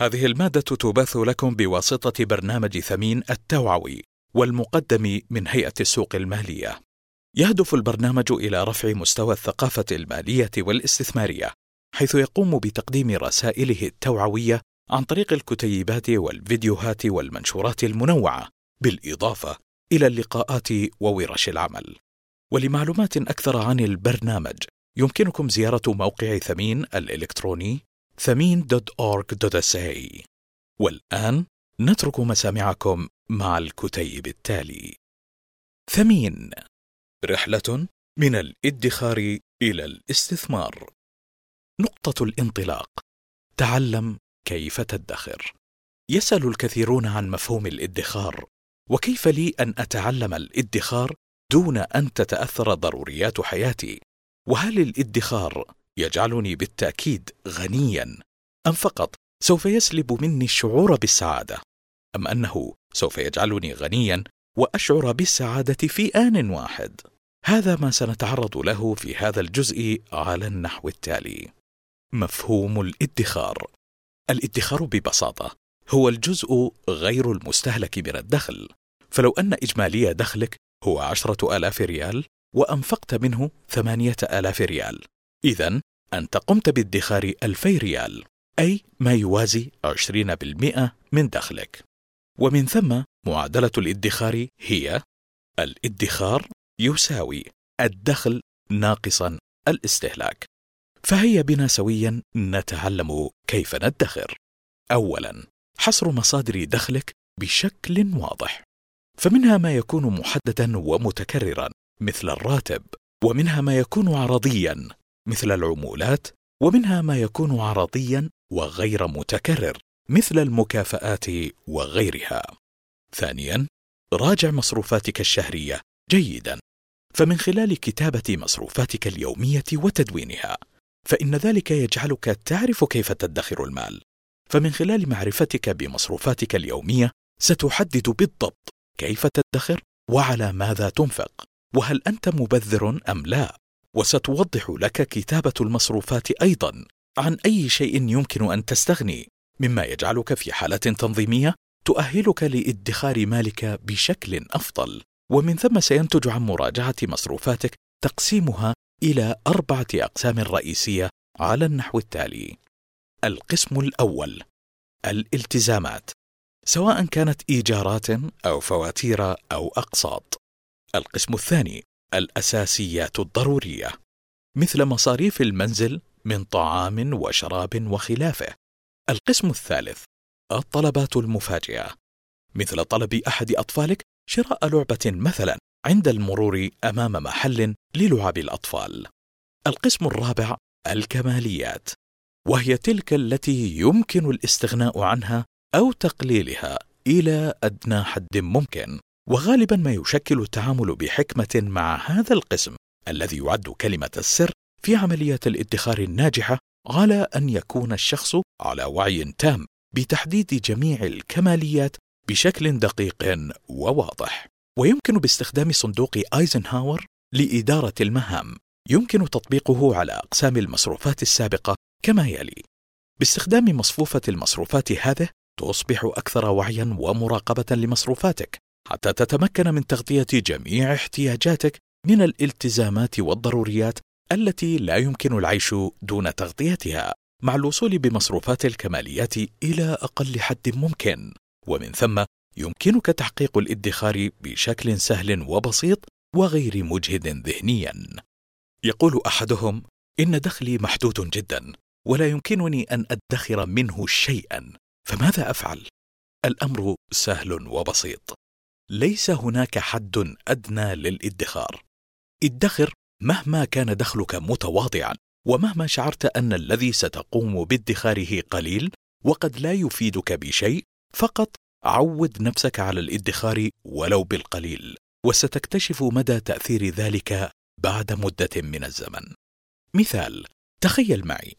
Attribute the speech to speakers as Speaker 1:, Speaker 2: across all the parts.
Speaker 1: هذه المادة تبث لكم بواسطة برنامج ثمين التوعوي والمقدم من هيئة السوق المالية. يهدف البرنامج إلى رفع مستوى الثقافة المالية والاستثمارية، حيث يقوم بتقديم رسائله التوعوية عن طريق الكتيبات والفيديوهات والمنشورات المنوعة، بالإضافة إلى اللقاءات وورش العمل. ولمعلومات أكثر عن البرنامج يمكنكم زيارة موقع ثمين الإلكتروني ثمين.org.sa والآن نترك مسامعكم مع الكتيب التالي. ثمين. رحلة من الإدخار إلى الاستثمار. نقطة الانطلاق. تعلم كيف تدخر. يسأل الكثيرون عن مفهوم الإدخار وكيف لي أن أتعلم الإدخار دون أن تتأثر ضروريات حياتي؟ وهل الإدخار يجعلني بالتأكيد غنيا. أم فقط سوف يسلب مني الشعور بالسعادة؟ أم أنه سوف يجعلني غنيا وأشعر بالسعادة في آن واحد؟ هذا ما سنتعرض له في هذا الجزء على النحو التالي. مفهوم الادخار. الادخار ببساطة هو الجزء غير المستهلك من الدخل. فلو أن إجمالي دخلك هو عشرة آلاف ريال وأنفقت منه ثمانية آلاف ريال. إذا أنت قمت بادخار ألفي ريال أي ما يوازي 20% من دخلك. ومن ثم معادلة الادخار هي الادخار يساوي الدخل ناقصا الاستهلاك. فهيا بنا سويا نتعلم كيف ندخر. اولا حصر مصادر دخلك بشكل واضح. فمنها ما يكون محددا ومتكررا مثل الراتب. ومنها ما يكون عرضيا. مثل العمولات ومنها ما يكون عرضيا وغير متكرر مثل المكافآت وغيرها. ثانيا، راجع مصروفاتك الشهرية جيدا، فمن خلال كتابة مصروفاتك اليومية وتدوينها، فإن ذلك يجعلك تعرف كيف تدخر المال. فمن خلال معرفتك بمصروفاتك اليومية ستحدد بالضبط كيف تدخر وعلى ماذا تنفق، وهل أنت مبذر أم لا. وستوضح لك كتابة المصروفات أيضا عن أي شيء يمكن أن تستغني مما يجعلك في حالة تنظيمية تؤهلك لإدخار مالك بشكل أفضل. ومن ثم سينتج عن مراجعة مصروفاتك تقسيمها إلى أربعة أقسام رئيسية على النحو التالي. القسم الأول الالتزامات سواء كانت إيجارات أو فواتير أو أقساط. القسم الثاني الأساسيات الضرورية مثل مصاريف المنزل من طعام وشراب وخلافه. القسم الثالث الطلبات المفاجئة مثل طلب أحد أطفالك شراء لعبة مثلا عند المرور أمام محل للعب الأطفال. القسم الرابع الكماليات وهي تلك التي يمكن الاستغناء عنها أو تقليلها إلى أدنى حد ممكن. وغالبا ما يشكل التعامل بحكمة مع هذا القسم الذي يعد كلمة السر في عمليه الادخار الناجحة على أن يكون الشخص على وعي تام بتحديد جميع الكماليات بشكل دقيق وواضح. ويمكن باستخدام صندوق ايزنهاور لإدارة المهام. يمكن تطبيقه على أقسام المصروفات السابقة كما يلي. باستخدام مصفوفة المصروفات هذه تصبح أكثر وعيا ومراقبة لمصروفاتك. حتى تتمكن من تغطية جميع احتياجاتك من الالتزامات والضروريات التي لا يمكن العيش دون تغطيتها مع الوصول بمصروفات الكماليات إلى أقل حد ممكن. ومن ثم يمكنك تحقيق الادخار بشكل سهل وبسيط وغير مجهد ذهنيا. يقول أحدهم إن دخلي محدود جدا ولا يمكنني أن أدخر منه شيئا فماذا أفعل؟ الأمر سهل وبسيط. ليس هناك حد أدنى للإدخار. ادخر مهما كان دخلك متواضعا ومهما شعرت أن الذي ستقوم بادخاره قليل وقد لا يفيدك بشيء فقط عود نفسك على الإدخار ولو بالقليل وستكتشف مدى تأثير ذلك بعد مدة من الزمن. مثال تخيل معي.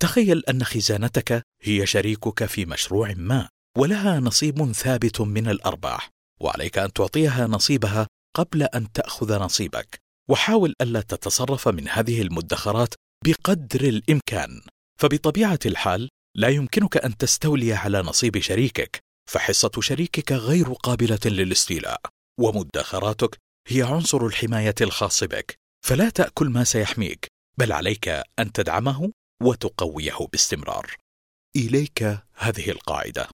Speaker 1: تخيل أن خزانتك هي شريكك في مشروع ما ولها نصيب ثابت من الأرباح. وعليك أن تعطيها نصيبها قبل أن تأخذ نصيبك. وحاول ألا تتصرف من هذه المدخرات بقدر الإمكان. فبطبيعة الحال لا يمكنك أن تستولي على نصيب شريكك فحصة شريكك غير قابلة للاستيلاء. ومدخراتك هي عنصر الحماية الخاص بك فلا تأكل ما سيحميك بل عليك أن تدعمه وتقويه باستمرار. إليك هذه القاعدة.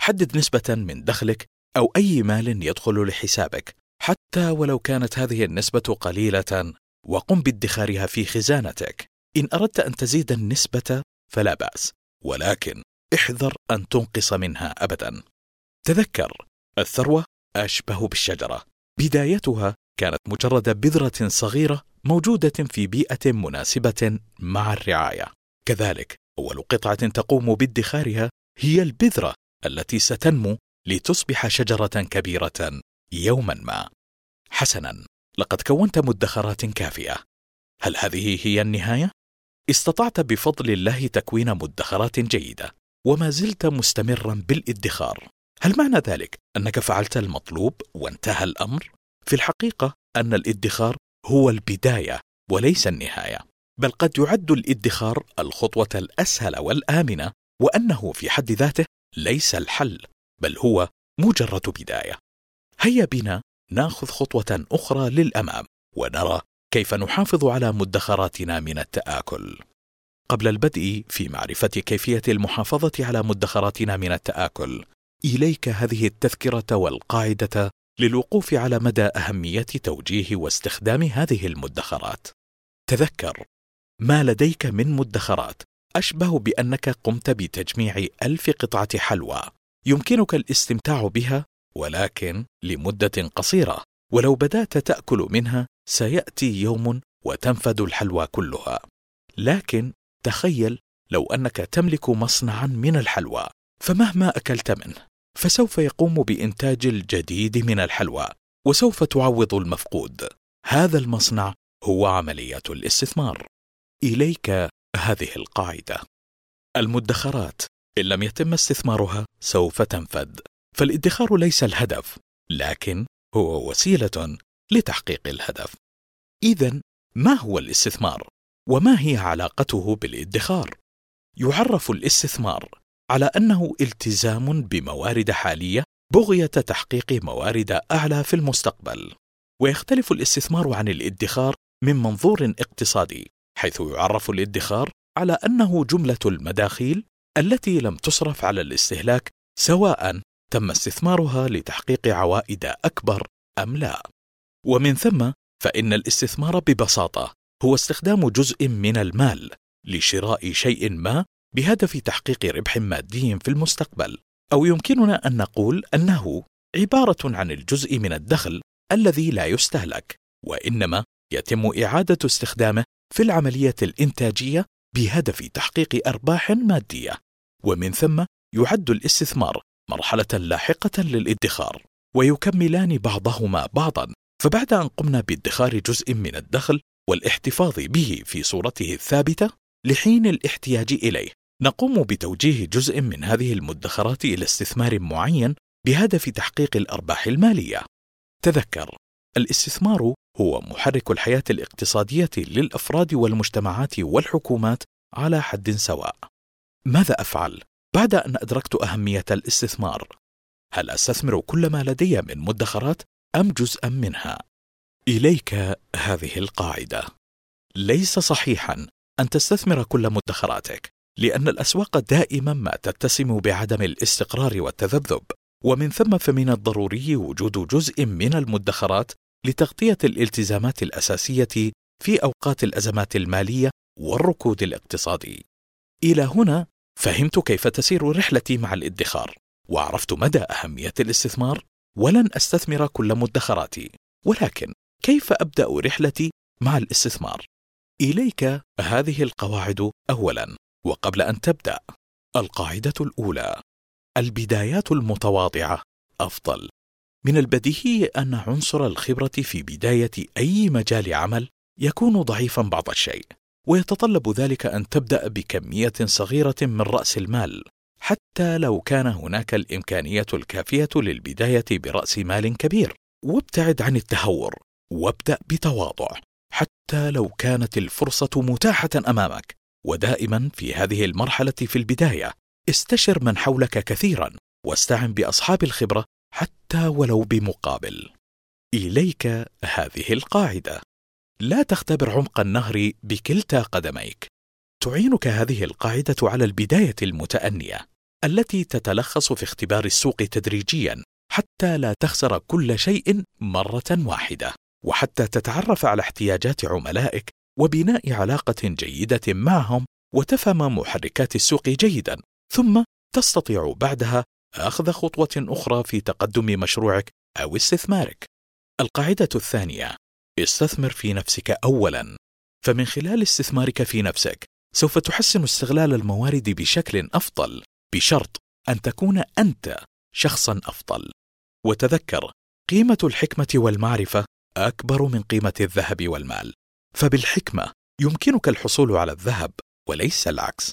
Speaker 1: حدد نسبة من دخلك أو أي مال يدخل لحسابك حتى ولو كانت هذه النسبة قليلة وقم بادخارها في خزانتك. إن أردت أن تزيد النسبة فلا بأس. ولكن احذر أن تنقص منها ابدا. تذكر الثروة أشبه بالشجرة. بدايتها كانت مجرد بذرة صغيرة موجودة في بيئة مناسبة مع الرعاية. كذلك أول قطعة تقوم بادخارها هي البذرة التي ستنمو لتصبح شجرة كبيرة يوما ما. حسنا لقد كونت مدخرات كافية. هل هذه هي النهاية؟ استطعت بفضل الله تكوين مدخرات جيدة وما زلت مستمرا بالادخار. هل معنى ذلك أنك فعلت المطلوب وانتهى الأمر؟ في الحقيقة أن الادخار هو البداية وليس النهاية بل قد يعد الادخار الخطوة الأسهل والآمنة وأنه في حد ذاته ليس الحل. بل هو مجرد بداية. هيا بنا ناخذ خطوة أخرى للأمام ونرى كيف نحافظ على مدخراتنا من التآكل. قبل البدء في معرفة كيفية المحافظة على مدخراتنا من التآكل إليك هذه التذكرة والقاعدة للوقوف على مدى أهمية توجيه واستخدام هذه المدخرات. تذكر ما لديك من مدخرات أشبه بأنك قمت بتجميع ألف قطعة حلوى. يمكنك الاستمتاع بها ولكن لمدة قصيرة. ولو بدأت تأكل منها سيأتي يوم وتنفد الحلوى كلها. لكن تخيل لو أنك تملك مصنعا من الحلوى فمهما أكلت منه فسوف يقوم بإنتاج الجديد من الحلوى وسوف تعوض المفقود. هذا المصنع هو عمليه الاستثمار. إليك هذه القاعدة. المدخرات. إن لم يتم استثمارها سوف تنفد. فالادخار ليس الهدف لكن هو وسيلة لتحقيق الهدف. اذا ما هو الاستثمار؟ وما هي علاقته بالادخار؟ يعرف الاستثمار على أنه التزام بموارد حالية بغية تحقيق موارد أعلى في المستقبل. ويختلف الاستثمار عن الادخار من منظور اقتصادي حيث يعرف الادخار على أنه جملة المداخيل التي لم تصرف على الاستهلاك سواء تم استثمارها لتحقيق عوائد أكبر أم لا. ومن ثم فإن الاستثمار ببساطة هو استخدام جزء من المال لشراء شيء ما بهدف تحقيق ربح مادي في المستقبل. أو يمكننا أن نقول أنه عبارة عن الجزء من الدخل الذي لا يستهلك وإنما يتم إعادة استخدامه في العملية الإنتاجية بهدف تحقيق أرباح مادية. ومن ثم يعد الاستثمار مرحلة لاحقة للادخار ويكملان بعضهما بعضا. فبعد أن قمنا بادخار جزء من الدخل والاحتفاظ به في صورته الثابتة لحين الاحتياج إليه نقوم بتوجيه جزء من هذه المدخرات إلى استثمار معين بهدف تحقيق الأرباح المالية. تذكر الاستثمار هو محرك الحياة الاقتصادية للأفراد والمجتمعات والحكومات على حد سواء. ماذا أفعل بعد أن أدركت أهمية الاستثمار؟ هل أستثمر كل ما لدي من مدخرات أم جزءا منها؟ إليك هذه القاعدة. ليس صحيحا أن تستثمر كل مدخراتك لأن الأسواق دائما ما تتسم بعدم الاستقرار والتذبذب. ومن ثم فمن الضروري وجود جزء من المدخرات لتغطية الالتزامات الأساسية في أوقات الأزمات المالية والركود الاقتصادي. إلى هنا فهمت كيف تسير رحلتي مع الادخار وعرفت مدى أهمية الاستثمار ولن أستثمر كل مدخراتي. ولكن كيف أبدأ رحلتي مع الاستثمار؟ إليك. هذه القواعد اولا وقبل أن تبدأ. القاعدة الأولى البدايات المتواضعة أفضل. من البديهي أن عنصر الخبرة في بداية أي مجال عمل يكون ضعيفا بعض الشيء. ويتطلب ذلك أن تبدأ بكمية صغيرة من رأس المال حتى لو كان هناك الإمكانية الكافية للبداية برأس مال كبير. وابتعد عن التهور وابدأ بتواضع حتى لو كانت الفرصة متاحة أمامك. ودائما في هذه المرحلة في البداية استشر من حولك كثيرا واستعن بأصحاب الخبرة حتى ولو بمقابل. إليك هذه القاعدة. لا تختبر عمق النهر بكلتا قدميك. تعينك هذه القاعدة على البداية المتأنية التي تتلخص في اختبار السوق تدريجيا حتى لا تخسر كل شيء مرة واحدة وحتى تتعرف على احتياجات عملائك وبناء علاقة جيدة معهم وتفهم محركات السوق جيدا ثم تستطيع بعدها أخذ خطوة أخرى في تقدم مشروعك أو استثمارك. القاعدة الثانية استثمر في نفسك اولا. فمن خلال استثمارك في نفسك سوف تحسن استغلال الموارد بشكل أفضل بشرط أن تكون أنت شخصا أفضل. وتذكر قيمة الحكمة والمعرفة أكبر من قيمة الذهب والمال. فبالحكمة يمكنك الحصول على الذهب وليس العكس.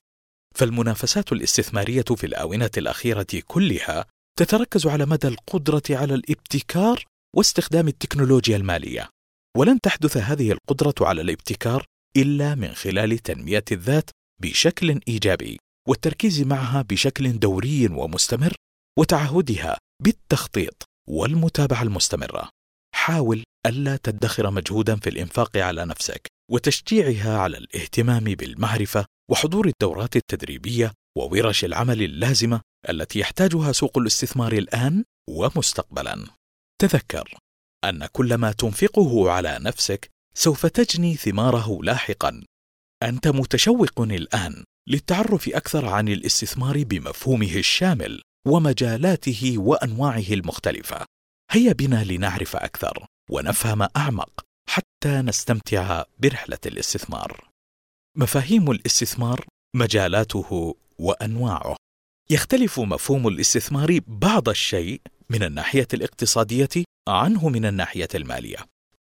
Speaker 1: فالمنافسات الاستثمارية في الآونة الأخيرة كلها تتركز على مدى القدرة على الابتكار واستخدام التكنولوجيا المالية. ولن تحدث هذه القدرة على الابتكار إلا من خلال تنمية الذات بشكل إيجابي والتركيز معها بشكل دوري ومستمر وتعهدها بالتخطيط والمتابعة المستمرة. حاول ألا تدخر مجهودا في الإنفاق على نفسك وتشجيعها على الاهتمام بالمعرفة وحضور الدورات التدريبية وورش العمل اللازمة التي يحتاجها سوق الاستثمار الآن ومستقبلا. تذكر أن كل ما تنفقه على نفسك سوف تجني ثماره لاحقا. أنت متشوق الآن للتعرف أكثر عن الاستثمار بمفهومه الشامل ومجالاته وأنواعه المختلفة. هيا بنا لنعرف أكثر ونفهم أعمق حتى نستمتع برحلة الاستثمار. مفاهيم الاستثمار مجالاته وأنواعه. يختلف مفهوم الاستثمار بعض الشيء من الناحية الاقتصادية عنه من الناحية المالية.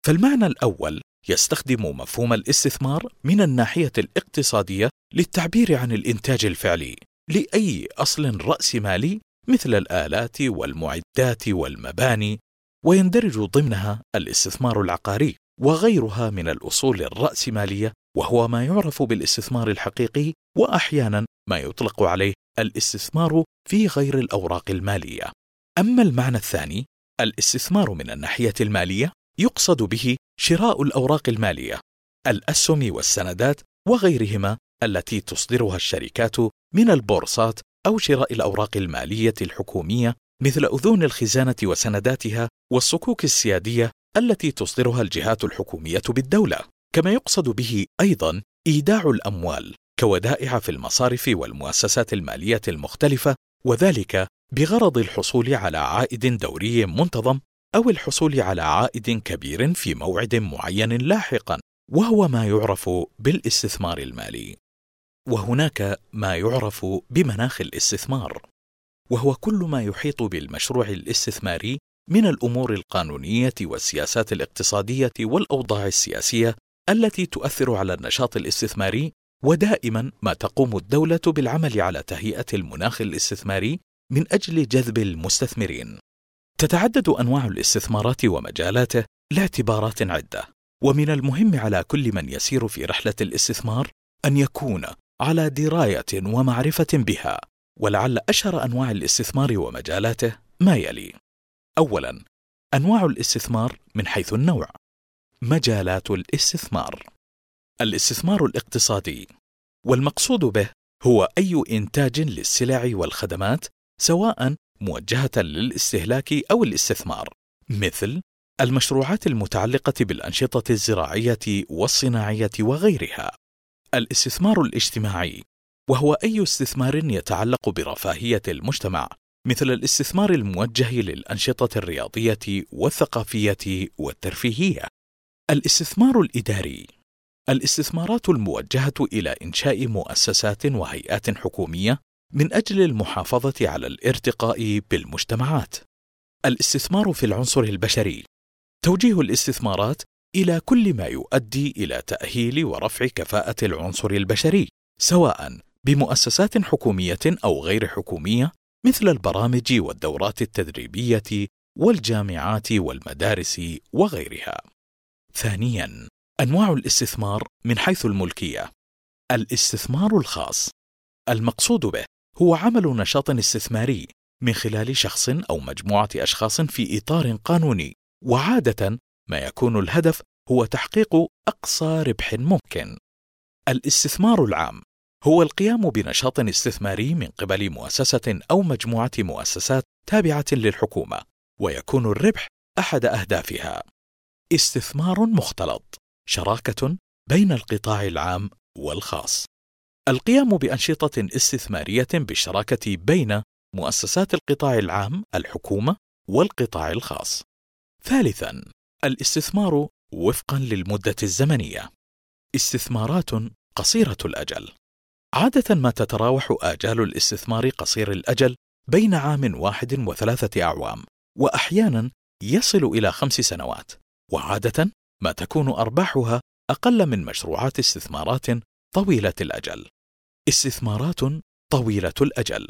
Speaker 1: فالمعنى الأول يستخدم مفهوم الاستثمار من الناحية الاقتصادية للتعبير عن الإنتاج الفعلي لأي أصل راسمالي مثل الآلات والمعدات والمباني ويندرج ضمنها الاستثمار العقاري وغيرها من الأصول الرأسمالية وهو ما يعرف بالاستثمار الحقيقي واحيانا ما يطلق عليه الاستثمار في غير الأوراق المالية. أما المعنى الثاني الاستثمار من الناحية المالية يقصد به شراء الأوراق المالية الأسهم والسندات وغيرهما التي تصدرها الشركات من البورصات أو شراء الأوراق المالية الحكومية مثل أذون الخزانة وسنداتها والصكوك السيادية التي تصدرها الجهات الحكومية بالدولة. كما يقصد به أيضا إيداع الأموال كودائع في المصارف والمؤسسات المالية المختلفة وذلك بغرض الحصول على عائد دوري منتظم أو الحصول على عائد كبير في موعد معين لاحقا وهو ما يعرف بالاستثمار المالي. وهناك ما يعرف بمناخ الاستثمار وهو كل ما يحيط بالمشروع الاستثماري من الأمور القانونية والسياسات الاقتصادية والأوضاع السياسية التي تؤثر على النشاط الاستثماري ودائما ما تقوم الدولة بالعمل على تهيئة المناخ الاستثماري من أجل جذب المستثمرين. تتعدد أنواع الاستثمارات ومجالاته لاعتبارات عدة ومن المهم على كل من يسير في رحلة الاستثمار أن يكون على دراية ومعرفة بها ولعل أشهر أنواع الاستثمار ومجالاته ما يلي. اولا أنواع الاستثمار من حيث النوع. مجالات الاستثمار. الاستثمار الاقتصادي والمقصود به هو أي إنتاج للسلع والخدمات سواء موجهة للاستهلاك أو الاستثمار مثل المشروعات المتعلقة بالأنشطة الزراعية والصناعية وغيرها. الاستثمار الاجتماعي وهو أي استثمار يتعلق برفاهية المجتمع مثل الاستثمار الموجه للأنشطة الرياضية والثقافية والترفيهية. الاستثمار الإداري الاستثمارات الموجهة إلى إنشاء مؤسسات وهيئات حكومية من أجل المحافظة على الارتقاء بالمجتمعات. الاستثمار في العنصر البشري. توجيه الاستثمارات إلى كل ما يؤدي إلى تأهيل ورفع كفاءة العنصر البشري سواء بمؤسسات حكومية أو غير حكومية مثل البرامج والدورات التدريبية والجامعات والمدارس وغيرها. ثانيا أنواع الاستثمار من حيث الملكية. الاستثمار الخاص. المقصود به هو عمل نشاط استثماري من خلال شخص أو مجموعة أشخاص في إطار قانوني وعادة ما يكون الهدف هو تحقيق أقصى ربح ممكن. الاستثمار العام هو القيام بنشاط استثماري من قبل مؤسسة أو مجموعة مؤسسات تابعة للحكومة، ويكون الربح أحد أهدافها. استثمار مختلط شراكة بين القطاع العام والخاص. القيام بأنشطة استثمارية بالشراكة بين مؤسسات القطاع العام الحكومة والقطاع الخاص. ثالثاً، الاستثمار وفقاً للمدة الزمنية. استثمارات قصيرة الأجل. عادة ما تتراوح آجال الاستثمار قصير الأجل بين عام واحد وثلاثة أعوام، وأحياناً يصل إلى خمس سنوات، وعادة ما تكون أرباحها أقل من مشروعات استثمارات طويلة الأجل. استثمارات طويلة الأجل.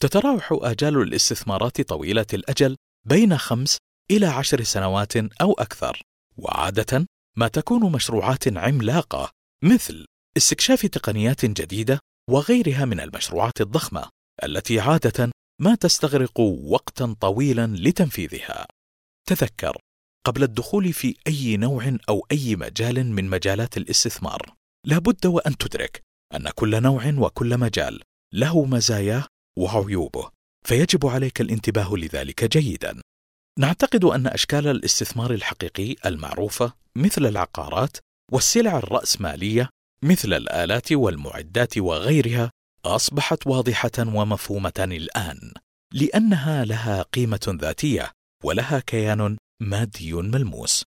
Speaker 1: تتراوح آجال الاستثمارات طويلة الأجل بين خمس إلى عشر سنوات أو أكثر. وعادة ما تكون مشروعات عملاقة مثل استكشاف تقنيات جديدة وغيرها من المشروعات الضخمة التي عادة ما تستغرق وقتا طويلا لتنفيذها. تذكر قبل الدخول في أي نوع أو أي مجال من مجالات الاستثمار لابد وأن تدرك أن كل نوع وكل مجال له مزاياه وعيوبه فيجب عليك الانتباه لذلك جيدا. نعتقد أن أشكال الاستثمار الحقيقي المعروفة مثل العقارات والسلع الرأسمالية مثل الآلات والمعدات وغيرها أصبحت واضحة ومفهومة الآن لأنها لها قيمة ذاتية ولها كيان مادي ملموس.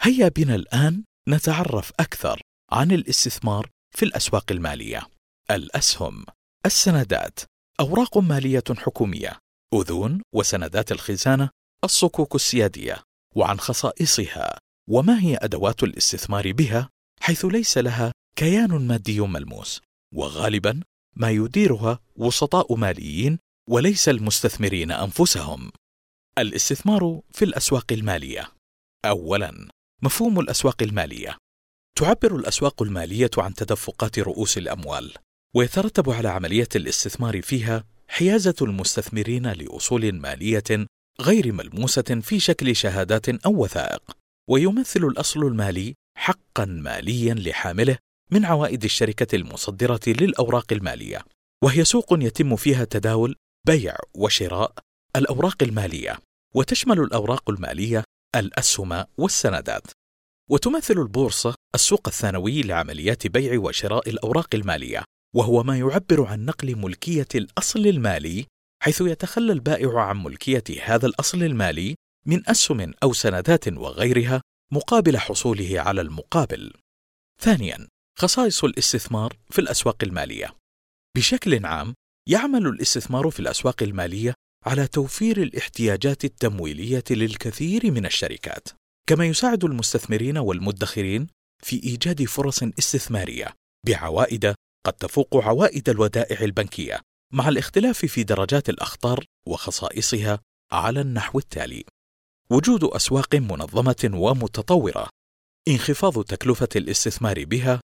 Speaker 1: هيا بنا الآن نتعرف أكثر عن الاستثمار في الأسواق المالية. الأسهم السندات أوراق مالية حكومية أذون وسندات الخزانة الصكوك السيادية وعن خصائصها وما هي أدوات الاستثمار بها حيث ليس لها كيان مادي ملموس وغالبا ما يديرها وسطاء ماليين وليس المستثمرين أنفسهم. الاستثمار في الأسواق المالية أولا مفهوم الأسواق المالية. تعبر الأسواق المالية عن تدفقات رؤوس الأموال ويترتب على عملية الاستثمار فيها حيازة المستثمرين لأصول مالية غير ملموسة في شكل شهادات أو وثائق، ويمثل الأصل المالي حقا ماليا لحامله من عوائد الشركة المصدرة للأوراق المالية، وهي سوق يتم فيها تداول بيع وشراء الأوراق المالية، وتشمل الأوراق المالية الأسهم والسندات. وتمثل البورصة السوق الثانوي لعمليات بيع وشراء الأوراق المالية، وهو ما يعبر عن نقل ملكية الأصل المالي حيث يتخلى البائع عن ملكية هذا الأصل المالي من أسهم أو سندات وغيرها مقابل حصوله على المقابل. ثانيا، خصائص الاستثمار في الأسواق المالية. بشكل عام، يعمل الاستثمار في الأسواق المالية على توفير الاحتياجات التمويلية للكثير من الشركات، كما يساعد المستثمرين والمدخرين في إيجاد فرص استثمارية بعوائد قد تفوق عوائد الودائع البنكية مع الاختلاف في درجات الأخطار وخصائصها على النحو التالي. وجود أسواق منظمة ومتطورة انخفاض تكلفة الاستثمار بها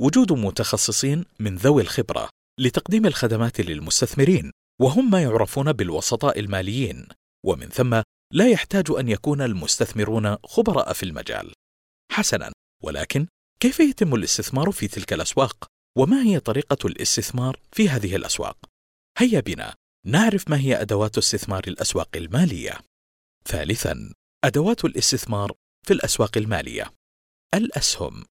Speaker 1: وجود متخصصين من ذوي الخبرة لتقديم الخدمات للمستثمرين وهم ما يعرفون بالوسطاء الماليين ومن ثم لا يحتاج أن يكون المستثمرون خبراء في المجال حسنا ولكن كيف يتم الاستثمار في تلك الأسواق وما هي طريقة الاستثمار في هذه الأسواق؟ هيا بنا نعرف ما هي أدوات استثمار الأسواق المالية. ثالثاً، أدوات الاستثمار في الأسواق المالية. الأسهم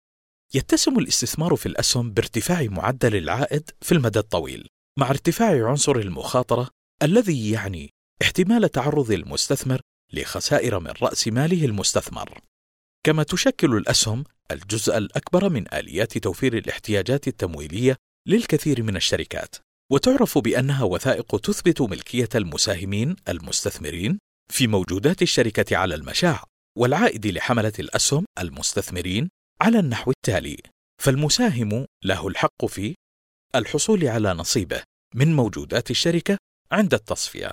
Speaker 1: يتسم الاستثمار في الأسهم بارتفاع معدل العائد في المدى الطويل، مع ارتفاع عنصر المخاطرة الذي يعني احتمال تعرض المستثمر لخسائر من رأس ماله المستثمر. كما تشكل الأسهم الجزء الأكبر من آليات توفير الاحتياجات التمويلية للكثير من الشركات، وتعرف بأنها وثائق تثبت ملكية المساهمين المستثمرين في موجودات الشركة على المشاع، والعائد لحملة الأسهم المستثمرين على النحو التالي: فالمساهم له الحق في الحصول على نصيبه من موجودات الشركة عند التصفية،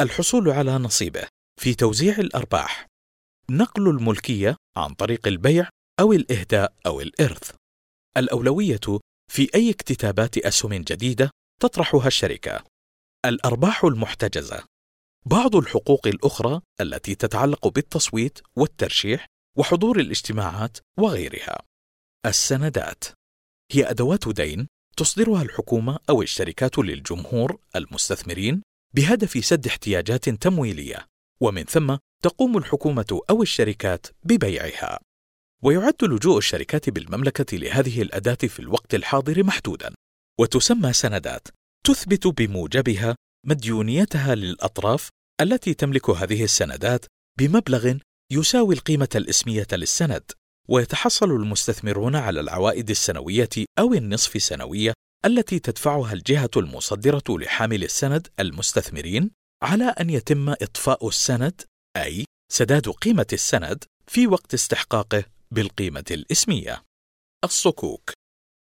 Speaker 1: الحصول على نصيبه في توزيع الأرباح، نقل الملكية عن طريق البيع أو الإهداء أو الإرث. الأولوية في أي اكتتابات أسهم جديدة تطرحها الشركة. الأرباح المحتجزة. بعض الحقوق الأخرى التي تتعلق بالتصويت والترشيح وحضور الاجتماعات وغيرها. السندات. هي أدوات دين تصدرها الحكومة أو الشركات للجمهور المستثمرين بهدف سد احتياجات تمويلية. ومن ثم تقوم الحكومة أو الشركات ببيعها. ويعد لجوء الشركات بالمملكة لهذه الأداة في الوقت الحاضر محدودا. وتسمى سندات. تثبت بموجبها مديونيتها للأطراف التي تملك هذه السندات بمبلغ يساوي القيمة الإسمية للسند. ويتحصل المستثمرون على العوائد السنوية أو النصف سنوية التي تدفعها الجهة المصدرة لحامل السند المستثمرين على أن يتم إطفاء السند أي سداد قيمة السند في وقت استحقاقه بالقيمة الإسمية. الصكوك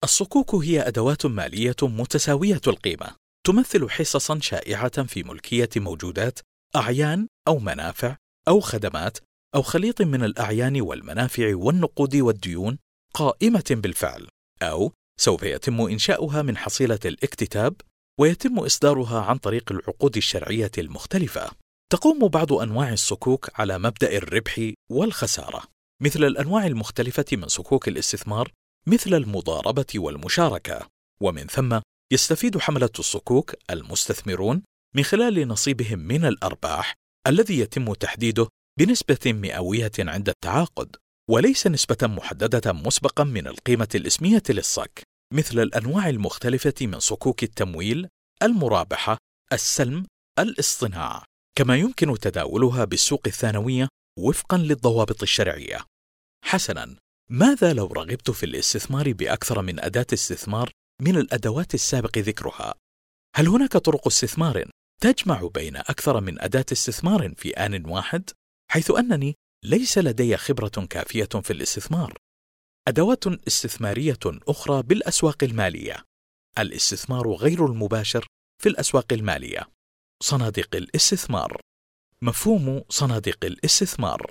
Speaker 1: الصكوك هي أدوات مالية متساوية القيمة تمثل حصصا شائعة في ملكية موجودات أعيان أو منافع أو خدمات أو خليط من الأعيان والمنافع والنقود والديون قائمة بالفعل أو سوف يتم إنشاؤها من حصيلة الاكتتاب ويتم إصدارها عن طريق العقود الشرعية المختلفة. تقوم بعض أنواع الصكوك على مبدأ الربح والخسارة، مثل الأنواع المختلفة من صكوك الاستثمار مثل المضاربة والمشاركة، ومن ثم يستفيد حملة الصكوك المستثمرون من خلال نصيبهم من الأرباح الذي يتم تحديده بنسبة مئوية عند التعاقد، وليس نسبة محددة مسبقا من القيمة الإسمية للصك، مثل الأنواع المختلفة من صكوك التمويل، المرابحة، السلم، الاصطناع، كما يمكن تداولها بالسوق الثانوية وفقا للضوابط الشرعية. حسنا، ماذا لو رغبت في الاستثمار بأكثر من أداة استثمار من الأدوات السابق ذكرها؟ هل هناك طرق استثمار تجمع بين أكثر من أداة استثمار في آن واحد؟ حيث أنني ليس لدي خبرة كافية في الاستثمار. أدوات استثمارية أخرى بالأسواق المالية. الاستثمار غير المباشر في الأسواق المالية. صناديق الاستثمار. مفهوم صناديق الاستثمار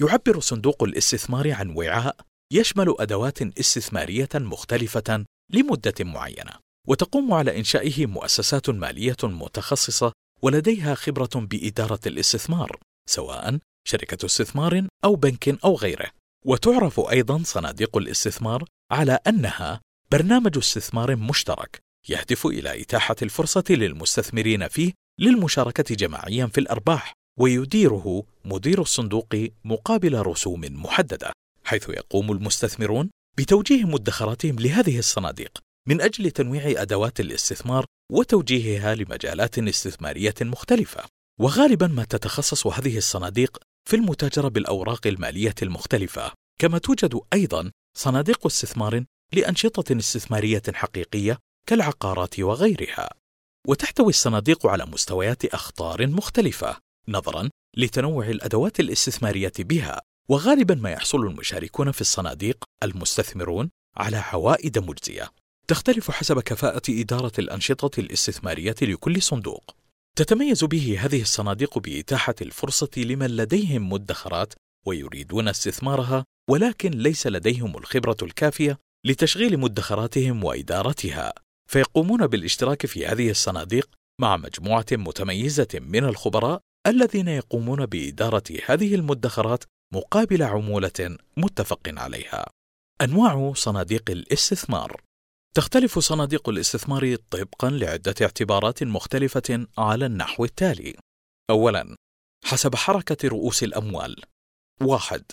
Speaker 1: يعبر صندوق الاستثمار عن وعاء يشمل أدوات استثمارية مختلفة لمدة معينة، وتقوم على إنشائه مؤسسات مالية متخصصة ولديها خبرة بإدارة الاستثمار، سواء شركة استثمار أو بنك أو غيره وتعرف أيضا صناديق الاستثمار على أنها برنامج استثمار مشترك يهدف إلى إتاحة الفرصة للمستثمرين فيه للمشاركة جماعيا في الأرباح ويديره مدير الصندوق مقابل رسوم محددة حيث يقوم المستثمرون بتوجيه مدخراتهم لهذه الصناديق من أجل تنويع أدوات الاستثمار وتوجيهها لمجالات استثمارية مختلفة. وغالبا ما تتخصص هذه الصناديق في المتاجرة بالأوراق المالية المختلفة، كما توجد أيضا صناديق استثمار لأنشطة استثمارية حقيقية كالعقارات وغيرها. وتحتوي الصناديق على مستويات أخطار مختلفة نظرا لتنوع الأدوات الاستثمارية بها، وغالبا ما يحصل المشاركون في الصناديق المستثمرون على عوائد مجزية. تختلف حسب كفاءة إدارة الأنشطة الاستثمارية لكل صندوق. تتميز به هذه الصناديق بإتاحة الفرصة لمن لديهم مدخرات ويريدون استثمارها ولكن ليس لديهم الخبرة الكافية لتشغيل مدخراتهم وإدارتها، فيقومون بالاشتراك في هذه الصناديق مع مجموعة متميزة من الخبراء الذين يقومون بإدارة هذه المدخرات مقابل عمولة متفق عليها. أنواع صناديق الاستثمار تختلف صناديق الاستثمار طبقا لعدة اعتبارات مختلفة على النحو التالي: أولاً، حسب حركة رؤوس الأموال. واحد: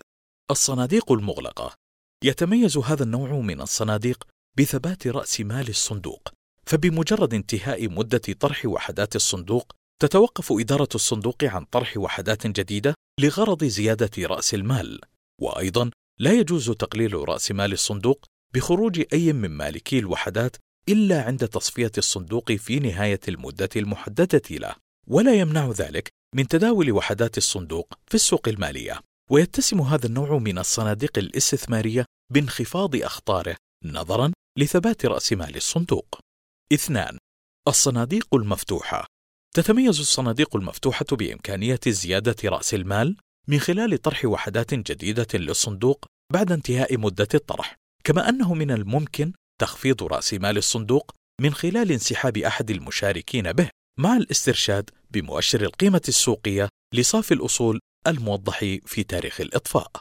Speaker 1: الصناديق المغلقة. يتميز هذا النوع من الصناديق بثبات رأس مال الصندوق، فبمجرد انتهاء مدة طرح وحدات الصندوق، تتوقف إدارة الصندوق عن طرح وحدات جديدة لغرض زيادة رأس المال، وأيضا لا يجوز تقليل رأس مال الصندوق بخروج أي من مالكي الوحدات إلا عند تصفية الصندوق في نهاية المدة المحددة له، ولا يمنع ذلك من تداول وحدات الصندوق في السوق المالية، ويتسم هذا النوع من الصناديق الاستثمارية بانخفاض أخطاره نظرا لثبات رأس مال الصندوق. اثنان: الصناديق المفتوحة. تتميز الصناديق المفتوحة بإمكانية زيادة رأس المال من خلال طرح وحدات جديدة للصندوق بعد انتهاء مدة الطرح، كما أنه من الممكن تخفيض رأس مال الصندوق من خلال انسحاب أحد المشاركين به مع الاسترشاد بمؤشر القيمة السوقية لصافي الأصول الموضح في تاريخ الإطفاء.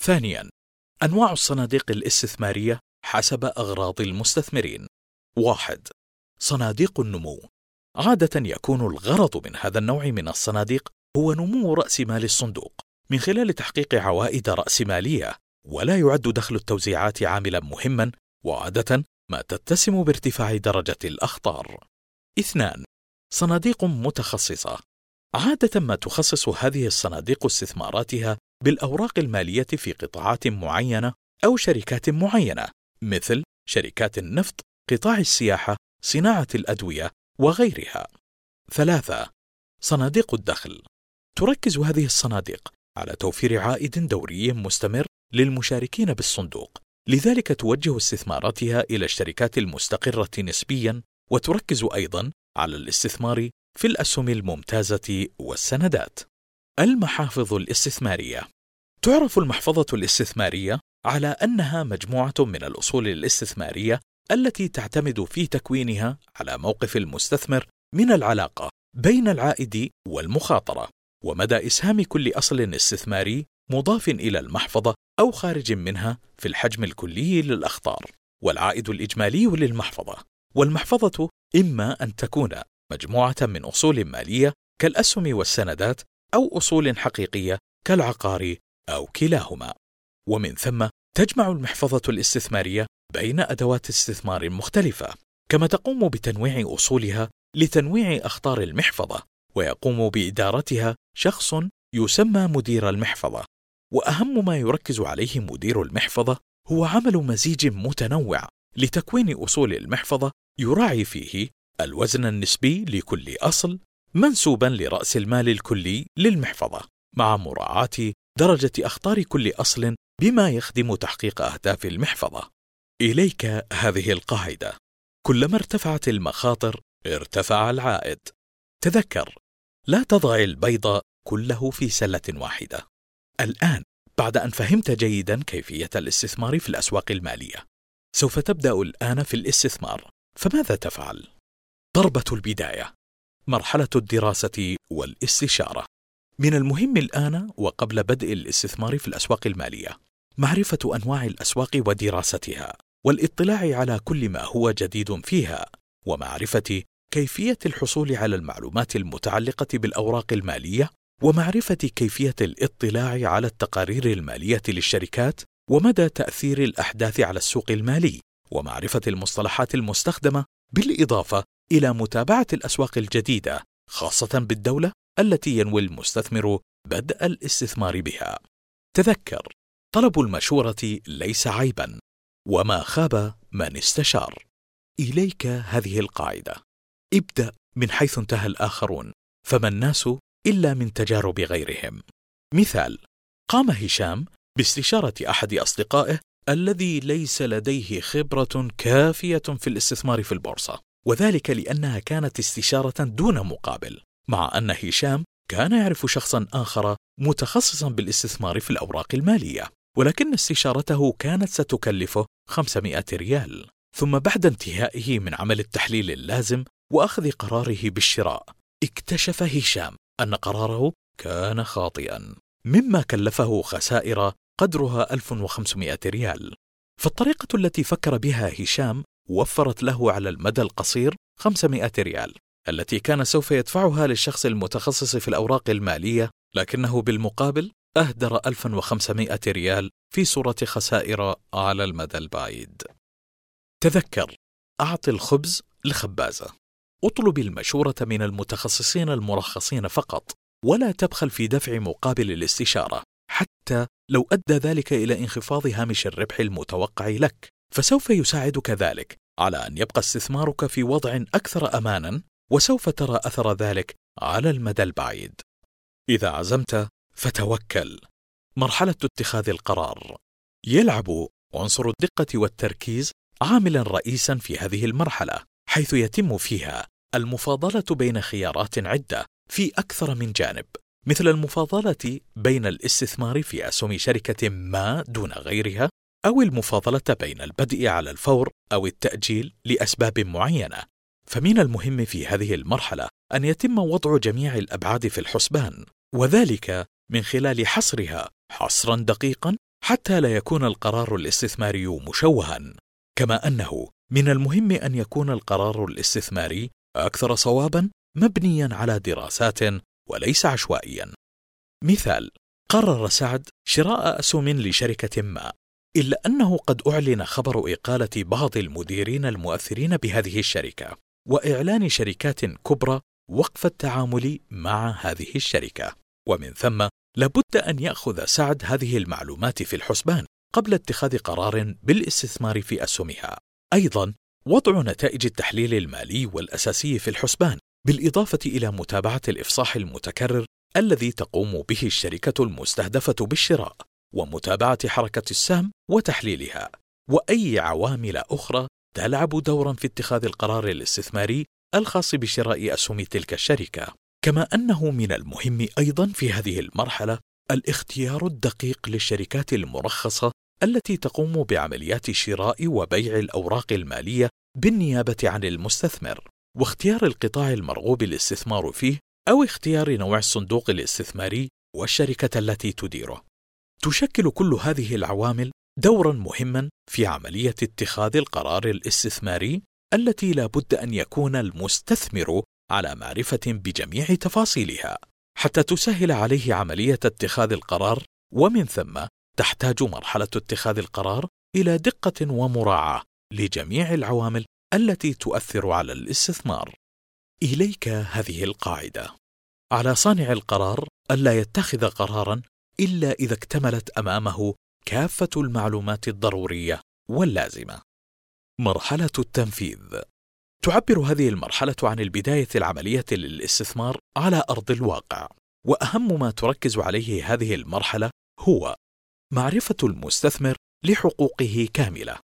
Speaker 1: ثانياً، أنواع الصناديق الاستثمارية حسب أغراض المستثمرين. واحد: صناديق النمو. عادة يكون الغرض من هذا النوع من الصناديق هو نمو رأس مال الصندوق من خلال تحقيق عوائد رأسمالية، ولا يعد دخل التوزيعات عاملا مهما، وعادة ما تتسم بارتفاع درجة الأخطار. اثنان: صناديق متخصصة عادة ما تخصص هذه الصناديق استثماراتها بالأوراق المالية في قطاعات معينة أو شركات معينة مثل شركات النفط، قطاع السياحة، صناعة الأدوية وغيرها. ثلاثة: صناديق الدخل تركز هذه الصناديق على توفير عائد دوري مستمر للمشاركين بالصندوق، لذلك توجه استثماراتها إلى الشركات المستقرة نسبيا وتركز أيضا على الاستثمار في الأسهم الممتازة والسندات. المحافظ الاستثمارية تعرف المحفظة الاستثمارية على أنها مجموعة من الأصول الاستثمارية التي تعتمد في تكوينها على موقف المستثمر من العلاقة بين العائد والمخاطرة ومدى إسهام كل أصل استثماري مضاف إلى المحفظة أو خارج منها في الحجم الكلي للأخطار والعائد الإجمالي للمحفظة. والمحفظة إما أن تكون مجموعة من أصول مالية كالأسهم والسندات أو أصول حقيقية كالعقار أو كلاهما. ومن ثم تجمع المحفظة الاستثمارية بين أدوات استثمار مختلفة كما تقوم بتنويع أصولها لتنويع أخطار المحفظة ويقوم بإدارتها شخص يسمى مدير المحفظة. وأهم ما يركز عليه مدير المحفظة هو عمل مزيج متنوع لتكوين أصول المحفظة يراعي فيه الوزن النسبي لكل أصل منسوبا لرأس المال الكلي للمحفظة مع مراعاة درجة أخطار كل أصل بما يخدم تحقيق أهداف المحفظة. إليك هذه القاعدة: كلما ارتفعت المخاطر ارتفع العائد. تذكر: لا تضع البيض كله في سلة واحدة. الآن بعد أن فهمت جيدا كيفية الاستثمار في الأسواق المالية، سوف تبدأ الآن في الاستثمار، فماذا تفعل؟ ضربة البداية مرحلة الدراسة والاستشارة. من المهم الآن وقبل بدء الاستثمار في الأسواق المالية معرفة أنواع الأسواق ودراستها والاطلاع على كل ما هو جديد فيها ومعرفة كيفية الحصول على المعلومات المتعلقة بالأوراق المالية. ومعرفة كيفية الاطلاع على التقارير المالية للشركات ومدى تأثير الأحداث على السوق المالي ومعرفة المصطلحات المستخدمة بالإضافة إلى متابعة الأسواق الجديدة خاصة بالدولة التي ينوي المستثمر بدء الاستثمار بها. تذكر: طلب المشورة ليس عيبا، وما خاب من استشار. إليك هذه القاعدة: ابدأ من حيث انتهى الآخرون، فما الناس إلا من تجارب غيرهم. مثال: قام هشام باستشارة أحد أصدقائه الذي ليس لديه خبرة كافية في الاستثمار في البورصة. وذلك لأنها كانت استشارة دون مقابل مع أن هشام كان يعرف شخصا آخر متخصصا بالاستثمار في الأوراق المالية ولكن استشارته كانت ستكلفه 500 ريال ثم بعد انتهائه من عمل التحليل اللازم وأخذ قراره بالشراء اكتشف هشام أن قراره كان خاطئا. مما كلفه خسائر قدرها 1500 ريال. فالطريقة التي فكر بها هشام وفرت له على المدى القصير 500 ريال التي كان سوف يدفعها للشخص المتخصص في الأوراق المالية لكنه بالمقابل أهدر 1500 ريال في صورة خسائر على المدى البعيد. تذكر أعط الخبز لخبازة. اطلب المشورة من المتخصصين المرخصين فقط ولا تبخل في دفع مقابل الاستشارة. حتى لو أدى ذلك إلى انخفاض هامش الربح المتوقع لك. فسوف يساعدك ذلك على أن يبقى استثمارك في وضع أكثر امانا وسوف ترى أثر ذلك على المدى البعيد. إذا عزمت فتوكل. مرحلة اتخاذ القرار. يلعب عنصر الدقة والتركيز عاملا رئيسا في هذه المرحلة حيث يتم فيها المفاضلة بين خيارات عدة في أكثر من جانب مثل المفاضلة بين الاستثمار في أسهم شركة ما دون غيرها أو المفاضلة بين البدء على الفور أو التأجيل لأسباب معينة. فمن المهم في هذه المرحلة أن يتم وضع جميع الأبعاد في الحسبان وذلك من خلال حصرها حصرا دقيقا حتى لا يكون القرار الاستثماري مشوها. كما أنه من المهم أن يكون القرار الاستثماري أكثر صوابا مبنيا على دراسات وليس عشوائيا. مثال قرر سعد شراء أسهم لشركة ما إلا أنه قد أعلن خبر إقالة بعض المديرين المؤثرين بهذه الشركة وإعلان شركات كبرى وقف التعامل مع هذه الشركة. ومن ثم لابد أن يأخذ سعد هذه المعلومات في الحسبان قبل اتخاذ قرار بالاستثمار في أسهمها. أيضا وضع نتائج التحليل المالي والأساسي في الحسبان بالإضافة إلى متابعة الإفصاح المتكرر الذي تقوم به الشركة المستهدفة بالشراء ومتابعة حركة السهم وتحليلها وأي عوامل أخرى تلعب دورا في اتخاذ القرار الاستثماري الخاص بشراء أسهم تلك الشركة. كما أنه من المهم أيضا في هذه المرحلة الاختيار الدقيق للشركات المرخصة التي تقوم بعمليات شراء وبيع الأوراق المالية بالنيابة عن المستثمر واختيار القطاع المرغوب الاستثمار فيه أو اختيار نوع الصندوق الاستثماري والشركة التي تديره. تشكل كل هذه العوامل دورا مهما في عملية اتخاذ القرار الاستثماري التي لا بد أن يكون المستثمر على معرفة بجميع تفاصيلها حتى تسهل عليه عملية اتخاذ القرار ومن ثم تحتاج مرحلة اتخاذ القرار إلى دقة ومراعاة لجميع العوامل التي تؤثر على الاستثمار. إليك هذه القاعدة: على صانع القرار ألا يتخذ قرارا إلا إذا اكتملت أمامه كافة المعلومات الضرورية واللازمة. مرحلة التنفيذ تعبر هذه المرحلة عن البداية العملية للاستثمار على أرض الواقع، وأهم ما تركز عليه هذه المرحلة هو معرفة المستثمر لحقوقه كاملة،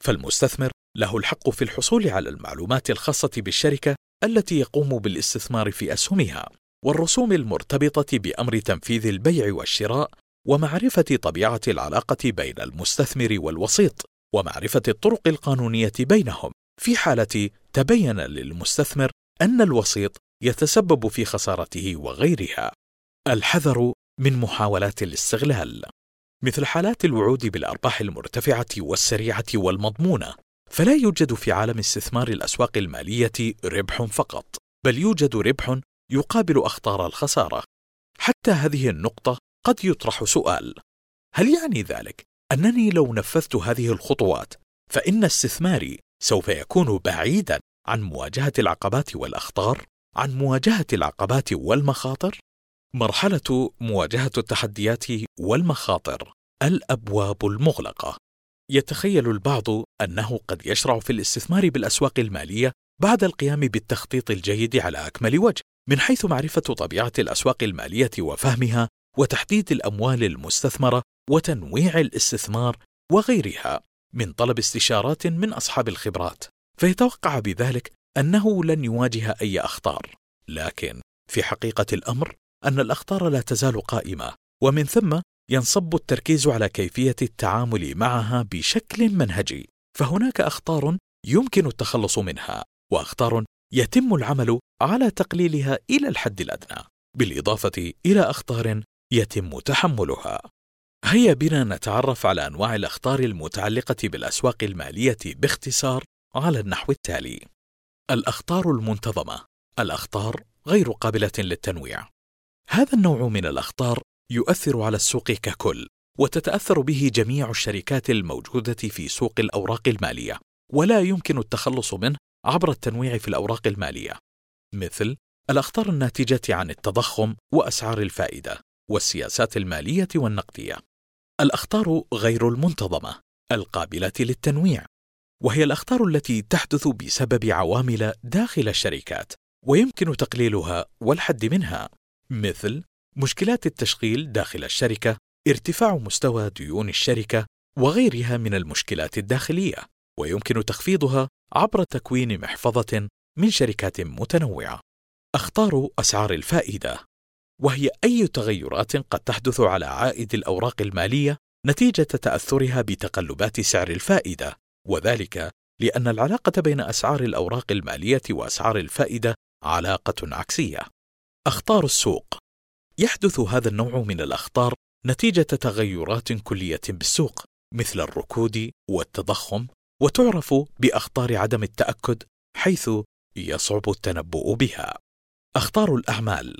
Speaker 1: فالمستثمر له الحق في الحصول على المعلومات الخاصة بالشركة التي يقوم بالاستثمار في أسهمها، والرسوم المرتبطة بأمر تنفيذ البيع والشراء، ومعرفة طبيعة العلاقة بين المستثمر والوسيط، ومعرفة الطرق القانونية بينهم، في حالة تبين للمستثمر أن الوسيط يتسبب في خسارته وغيرها. الحذر من محاولات الاستغلال. مثل حالات الوعود بالأرباح المرتفعة والسريعة والمضمونة فلا يوجد في عالم استثمار الأسواق المالية ربح فقط بل يوجد ربح يقابل أخطار الخسارة. حتى هذه النقطة قد يطرح سؤال هل يعني ذلك أنني لو نفذت هذه الخطوات فإن استثماري سوف يكون بعيدا عن مواجهة العقبات والأخطار عن مواجهة العقبات والمخاطر؟ مرحلة مواجهة التحديات والمخاطر الأبواب المغلقة. يتخيل البعض أنه قد يشرع في الاستثمار بالأسواق المالية بعد القيام بالتخطيط الجيد على أكمل وجه من حيث معرفة طبيعة الأسواق المالية وفهمها وتحديد الأموال المستثمرة وتنويع الاستثمار وغيرها. من طلب استشارات من أصحاب الخبرات فيتوقع بذلك أنه لن يواجه أي أخطار. لكن في حقيقة الأمر أن الأخطار لا تزال قائمة ومن ثم ينصب التركيز على كيفية التعامل معها بشكل منهجي. فهناك أخطار يمكن التخلص منها وأخطار يتم العمل على تقليلها إلى الحد الأدنى بالإضافة إلى أخطار يتم تحملها. هيا بنا نتعرف على أنواع الأخطار المتعلقة بالأسواق المالية باختصار على النحو التالي. الأخطار المنتظمة الأخطار غير قابلة للتنويع. هذا النوع من الأخطار يؤثر على السوق ككل وتتأثر به جميع الشركات الموجودة في سوق الأوراق المالية ولا يمكن التخلص منه عبر التنويع في الأوراق المالية. مثل الأخطار الناتجة عن التضخم وأسعار الفائدة والسياسات المالية والنقدية. الأخطار غير المنتظمة القابلة للتنويع وهي الأخطار التي تحدث بسبب عوامل داخل الشركات ويمكن تقليلها والحد منها. مثل مشكلات التشغيل داخل الشركة ارتفاع مستوى ديون الشركة وغيرها من المشكلات الداخلية ويمكن تخفيضها عبر تكوين محفظة من شركات متنوعة أخطار أسعار الفائدة وهي أي تغيرات قد تحدث على عائد الأوراق المالية نتيجة تأثرها بتقلبات سعر الفائدة وذلك لأن العلاقة بين أسعار الأوراق المالية وأسعار الفائدة علاقة عكسية. أخطار السوق يحدث هذا النوع من الأخطار نتيجة تغيرات كلية بالسوق مثل الركود والتضخم وتعرف بأخطار عدم التأكد حيث يصعب التنبؤ بها. أخطار الأعمال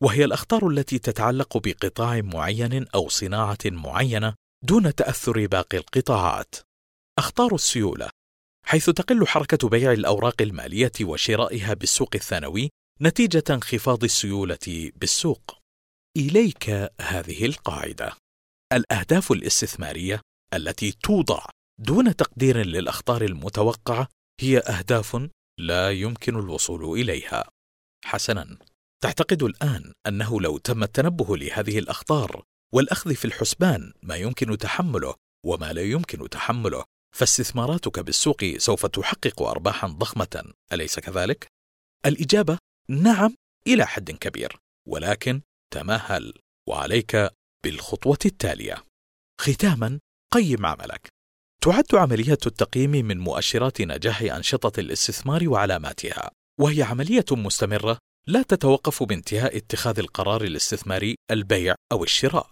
Speaker 1: وهي الأخطار التي تتعلق بقطاع معين أو صناعة معينة دون تأثر باقي القطاعات. أخطار السيولة حيث تقل حركة بيع الأوراق المالية وشرائها بالسوق الثانوي نتيجة انخفاض السيولة بالسوق. إليك هذه القاعدة: الأهداف الاستثمارية التي توضع دون تقدير للأخطار المتوقعة هي أهداف لا يمكن الوصول إليها. حسناً، تعتقد الآن أنه لو تم التنبه لهذه الأخطار والأخذ في الحسبان ما يمكن تحمله وما لا يمكن تحمله فاستثماراتك بالسوق سوف تحقق ارباحا ضخمة أليس كذلك الإجابة نعم إلى حد كبير ولكن تمهل وعليك بالخطوة التالية. ختاما قيم عملك. تعد عملية التقييم من مؤشرات نجاح أنشطة الاستثمار وعلاماتها وهي عملية مستمرة لا تتوقف بانتهاء اتخاذ القرار الاستثماري البيع أو الشراء.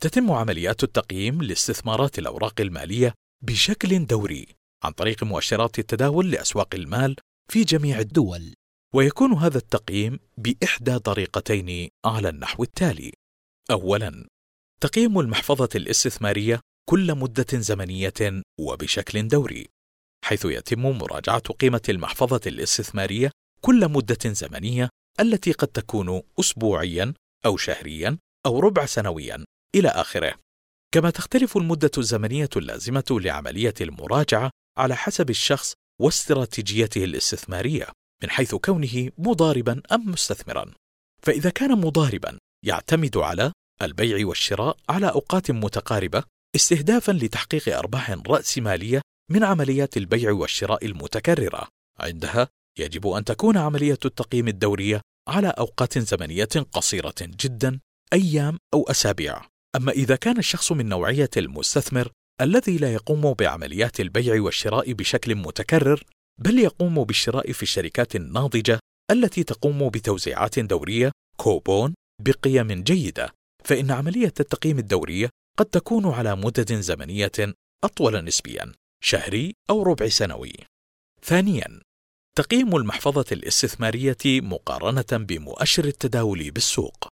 Speaker 1: تتم عمليات التقييم لاستثمارات الأوراق المالية بشكل دوري عن طريق مؤشرات التداول لأسواق المال في جميع الدول. ويكون هذا التقييم بإحدى طريقتين على النحو التالي. اولا تقييم المحفظة الاستثمارية كل مدة زمنية وبشكل دوري حيث يتم مراجعة قيمة المحفظة الاستثمارية كل مدة زمنية التي قد تكون اسبوعيا أو شهريا أو ربع سنويا إلى آخره. كما تختلف المدة الزمنية اللازمة لعملية المراجعة على حسب الشخص واستراتيجيته الاستثمارية. من حيث كونه مضاربا أم مستثمرا. فإذا كان مضاربا يعتمد على البيع والشراء على أوقات متقاربة استهدافا لتحقيق أرباح رأسمالية من عمليات البيع والشراء المتكررة. عندها يجب أن تكون عملية التقييم الدورية على أوقات زمنية قصيرة جدا أيام أو أسابيع أما إذا كان الشخص من نوعية المستثمر الذي لا يقوم بعمليات البيع والشراء بشكل متكرر بل يقوم بالشراء في الشركات الناضجة التي تقوم بتوزيعات دورية كوبون بقيم جيدة. فإن عملية التقييم الدورية قد تكون على مدد زمنية أطول نسبيا شهري أو ربع سنوي. ثانيا تقييم المحفظة الاستثمارية مقارنة بمؤشر التداول بالسوق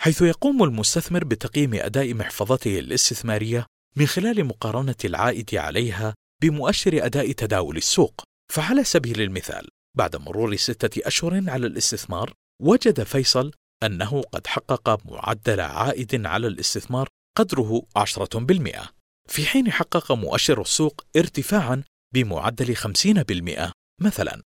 Speaker 1: حيث يقوم المستثمر بتقييم أداء محفظته الاستثمارية من خلال مقارنة العائد عليها بمؤشر أداء تداول السوق. فعلى سبيل المثال بعد مرور ستة أشهر على الاستثمار وجد فيصل أنه قد حقق معدل عائد على الاستثمار قدره 10% في حين حقق مؤشر السوق ارتفاعا بمعدل 50% مثلا.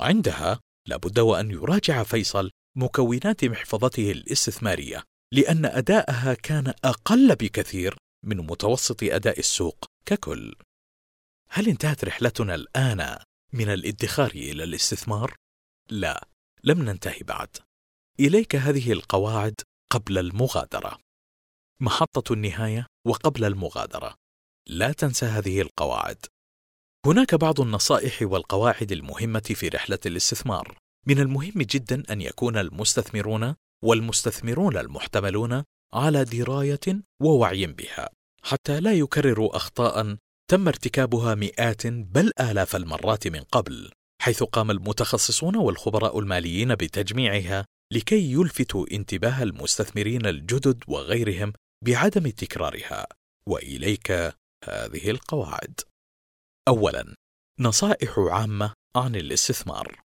Speaker 1: عندها لابد وأن يراجع فيصل مكونات محفظته الاستثمارية لأن اداءها كان أقل بكثير من متوسط أداء السوق ككل. هل انتهت رحلتنا الآن؟ من الادخار إلى الاستثمار؟ لا لم ننتهي بعد. إليك هذه القواعد قبل المغادرة. محطة النهاية وقبل المغادرة. لا تنسى هذه القواعد. هناك بعض النصائح والقواعد المهمة في رحلة الاستثمار. من المهم جدا أن يكون المستثمرون والمستثمرون المحتملون على دراية ووعي بها حتى لا يكرروا اخطاء تم ارتكابها مئات بل آلاف المرات من قبل حيث قام المتخصصون والخبراء الماليين بتجميعها لكي يلفتوا انتباه المستثمرين الجدد وغيرهم بعدم تكرارها. وإليك هذه القواعد. اولا نصائح عامة عن الاستثمار.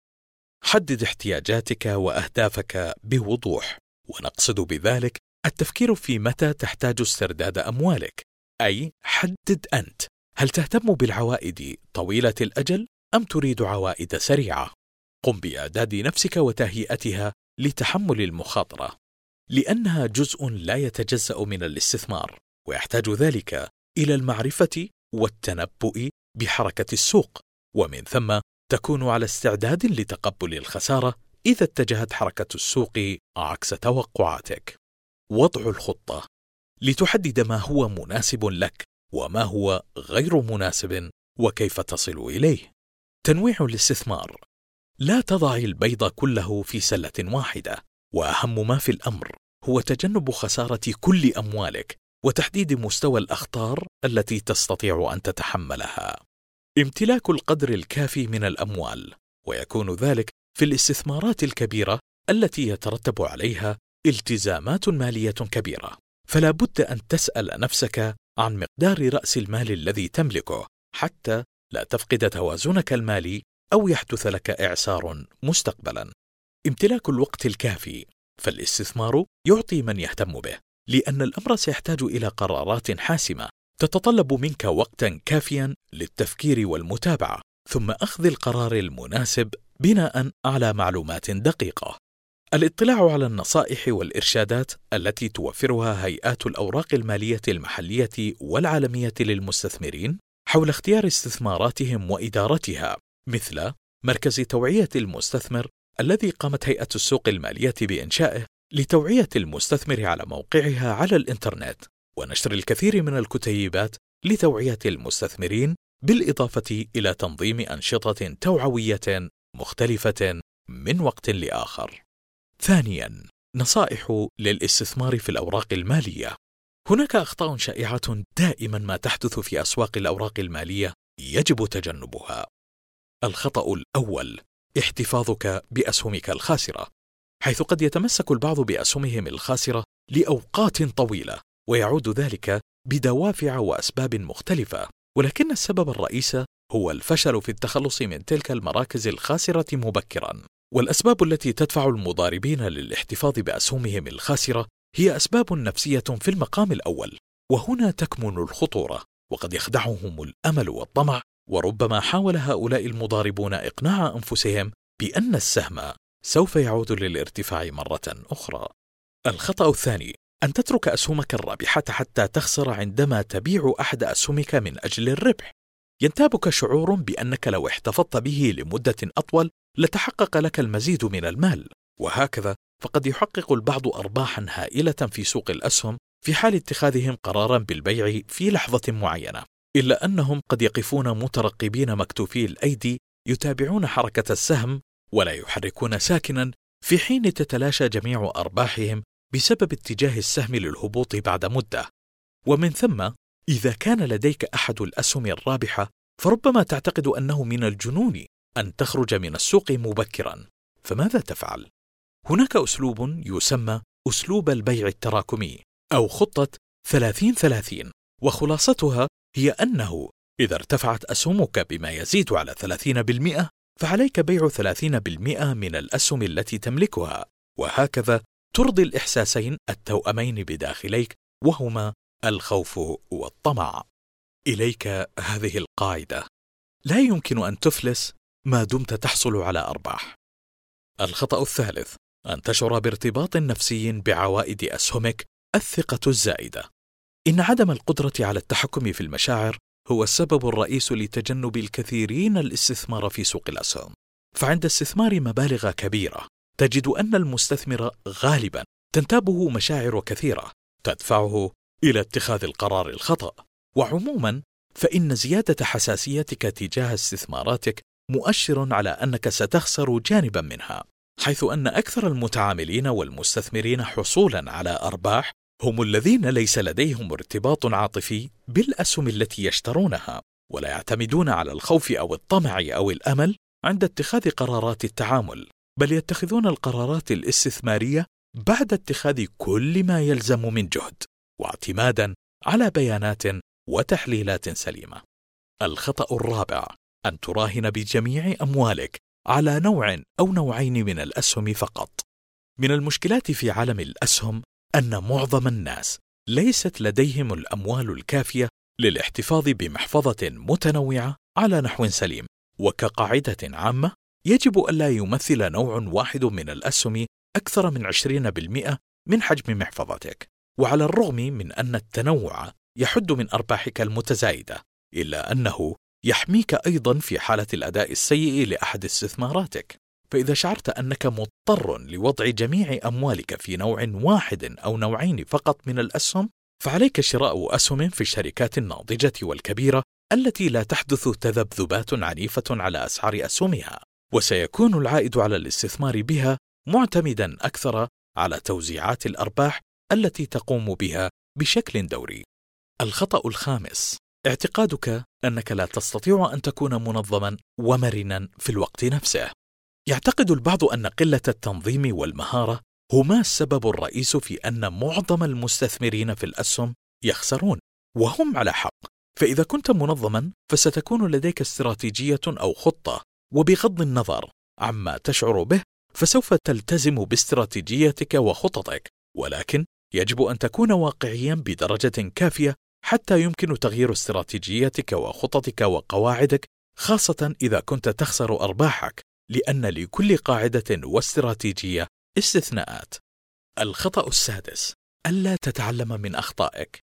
Speaker 1: حدد احتياجاتك وأهدافك بوضوح ونقصد بذلك التفكير في متى تحتاج استرداد أموالك أي حدد أنت. هل تهتم بالعوائد طويلة الأجل أم تريد عوائد سريعة؟ قم بإعداد نفسك وتهيئتها لتحمل المخاطرة لأنها جزء لا يتجزأ من الاستثمار ويحتاج ذلك إلى المعرفة والتنبؤ بحركة السوق ومن ثم تكون على استعداد لتقبل الخسارة إذا اتجهت حركة السوق عكس توقعاتك. وضع الخطة لتحدد ما هو مناسب لك وما هو غير مناسب وكيف تصل إليه. تنويع الاستثمار. لا تضع البيض كله في سلة واحدة وأهم ما في الأمر هو تجنب خسارة كل أموالك وتحديد مستوى الأخطار التي تستطيع أن تتحملها. امتلاك القدر الكافي من الأموال ويكون ذلك في الاستثمارات الكبيرة التي يترتب عليها التزامات مالية كبيرة. فلا بد أن تسأل نفسك عن مقدار رأس المال الذي تملكه حتى لا تفقد توازنك المالي أو يحدث لك إعسار مستقبلا. امتلاك الوقت الكافي فالاستثمار يعطي من يهتم به لأن الأمر سيحتاج إلى قرارات حاسمة تتطلب منك وقتا كافيا للتفكير والمتابعة ثم أخذ القرار المناسب بناء على معلومات دقيقة. الاطلاع على النصائح والإرشادات التي توفرها هيئات الأوراق المالية المحلية والعالمية للمستثمرين حول اختيار استثماراتهم وإدارتها مثل مركز توعية المستثمر الذي قامت هيئة السوق المالية بإنشائه لتوعية المستثمر على موقعها على الإنترنت ونشر الكثير من الكتيبات لتوعية المستثمرين بالإضافة إلى تنظيم أنشطة توعوية مختلفة من وقت لآخر. ثانيا نصائح للاستثمار في الأوراق المالية. هناك أخطاء شائعة دائما ما تحدث في أسواق الأوراق المالية يجب تجنبها. الخطأ الأول احتفاظك بأسهمك الخاسرة حيث قد يتمسك البعض بأسهمهم الخاسرة لأوقات طويلة ويعود ذلك بدوافع وأسباب مختلفة. ولكن السبب الرئيس هو الفشل في التخلص من تلك المراكز الخاسرة مبكرا. والأسباب التي تدفع المضاربين للاحتفاظ بأسهمهم الخاسرة هي أسباب نفسية في المقام الأول وهنا تكمن الخطورة وقد يخدعهم الأمل والطمع وربما حاول هؤلاء المضاربون إقناع أنفسهم بأن السهم سوف يعود للارتفاع مرة أخرى. الخطأ الثاني أن تترك أسهمك الرابحة حتى تخسر عندما تبيع أحد أسهمك من أجل الربح. ينتابك شعور بأنك لو احتفظت به لمدة أطول لتحقق لك المزيد من المال. وهكذا فقد يحقق البعض ارباحا هائلة في سوق الأسهم في حال اتخاذهم قرارا بالبيع في لحظة معينة. إلا أنهم قد يقفون مترقبين مكتوفي الأيدي يتابعون حركة السهم ولا يحركون ساكنا في حين تتلاشى جميع أرباحهم بسبب اتجاه السهم للهبوط بعد مدة. ومن ثم إذا كان لديك أحد الأسهم الرابحة فربما تعتقد أنه من الجنون أن تخرج من السوق مبكرا. فماذا تفعل؟ هناك أسلوب يسمى أسلوب البيع التراكمي أو خطة 30 30 وخلاصتها هي أنه إذا ارتفعت أسهمك بما يزيد على 30% فعليك بيع 30% من الأسهم التي تملكها وهكذا ترضي الإحساسين التوأمين بداخليك وهما الخوف والطمع. إليك هذه القاعدة. لا يمكن أن تفلس ما دمت تحصل على أرباح. الخطأ الثالث أن تشعر بارتباط نفسي بعوائد أسهمك الثقة الزائدة. إن عدم القدرة على التحكم في المشاعر هو السبب الرئيس لتجنب الكثيرين الاستثمار في سوق الأسهم. فعند استثمار مبالغ كبيرة تجد أن المستثمر غالبا تنتابه مشاعر كثيرة تدفعه إلى اتخاذ القرار الخطأ. وعموما فإن زيادة حساسيتك تجاه استثماراتك مؤشر على أنك ستخسر جانبا منها حيث أن أكثر المتعاملين والمستثمرين حصولا على أرباح هم الذين ليس لديهم ارتباط عاطفي بالأسهم التي يشترونها ولا يعتمدون على الخوف أو الطمع أو الأمل عند اتخاذ قرارات التعامل بل يتخذون القرارات الاستثمارية بعد اتخاذ كل ما يلزم من جهد. واعتمادا على بيانات وتحليلات سليمة. الخطأ الرابع أن تراهن بجميع أموالك على نوع أو نوعين من الأسهم فقط. من المشكلات في عالم الأسهم أن معظم الناس ليست لديهم الأموال الكافية للاحتفاظ بمحفظة متنوعة على نحو سليم وكقاعدة عامة يجب ألا يمثل نوع واحد من الأسهم أكثر من 20% من حجم محفظتك. وعلى الرغم من أن التنوع يحد من أرباحك المتزايدة إلا أنه يحميك أيضا في حالة الأداء السيء لأحد استثماراتك. فإذا شعرت أنك مضطر لوضع جميع أموالك في نوع واحد أو نوعين فقط من الأسهم فعليك شراء أسهم في الشركات الناضجة والكبيرة التي لا تحدث تذبذبات عنيفة على أسعار أسهمها، وسيكون العائد على الاستثمار بها معتمدا أكثر على توزيعات الأرباح التي تقوم بها بشكل دوري. الخطأ الخامس اعتقادك أنك لا تستطيع أن تكون منظما ومرنا في الوقت نفسه. يعتقد البعض أن قلة التنظيم والمهارة هما السبب الرئيس في أن معظم المستثمرين في الأسهم يخسرون، وهم على حق. فإذا كنت منظما فستكون لديك استراتيجية أو خطة، وبغض النظر عما تشعر به فسوف تلتزم باستراتيجيتك وخططك، ولكن يجب أن تكون واقعيا بدرجة كافية حتى يمكن تغيير استراتيجيتك وخططك وقواعدك خاصة إذا كنت تخسر أرباحك، لأن لكل قاعدة واستراتيجية استثناءات. الخطأ السادس: ألا تتعلم من أخطائك.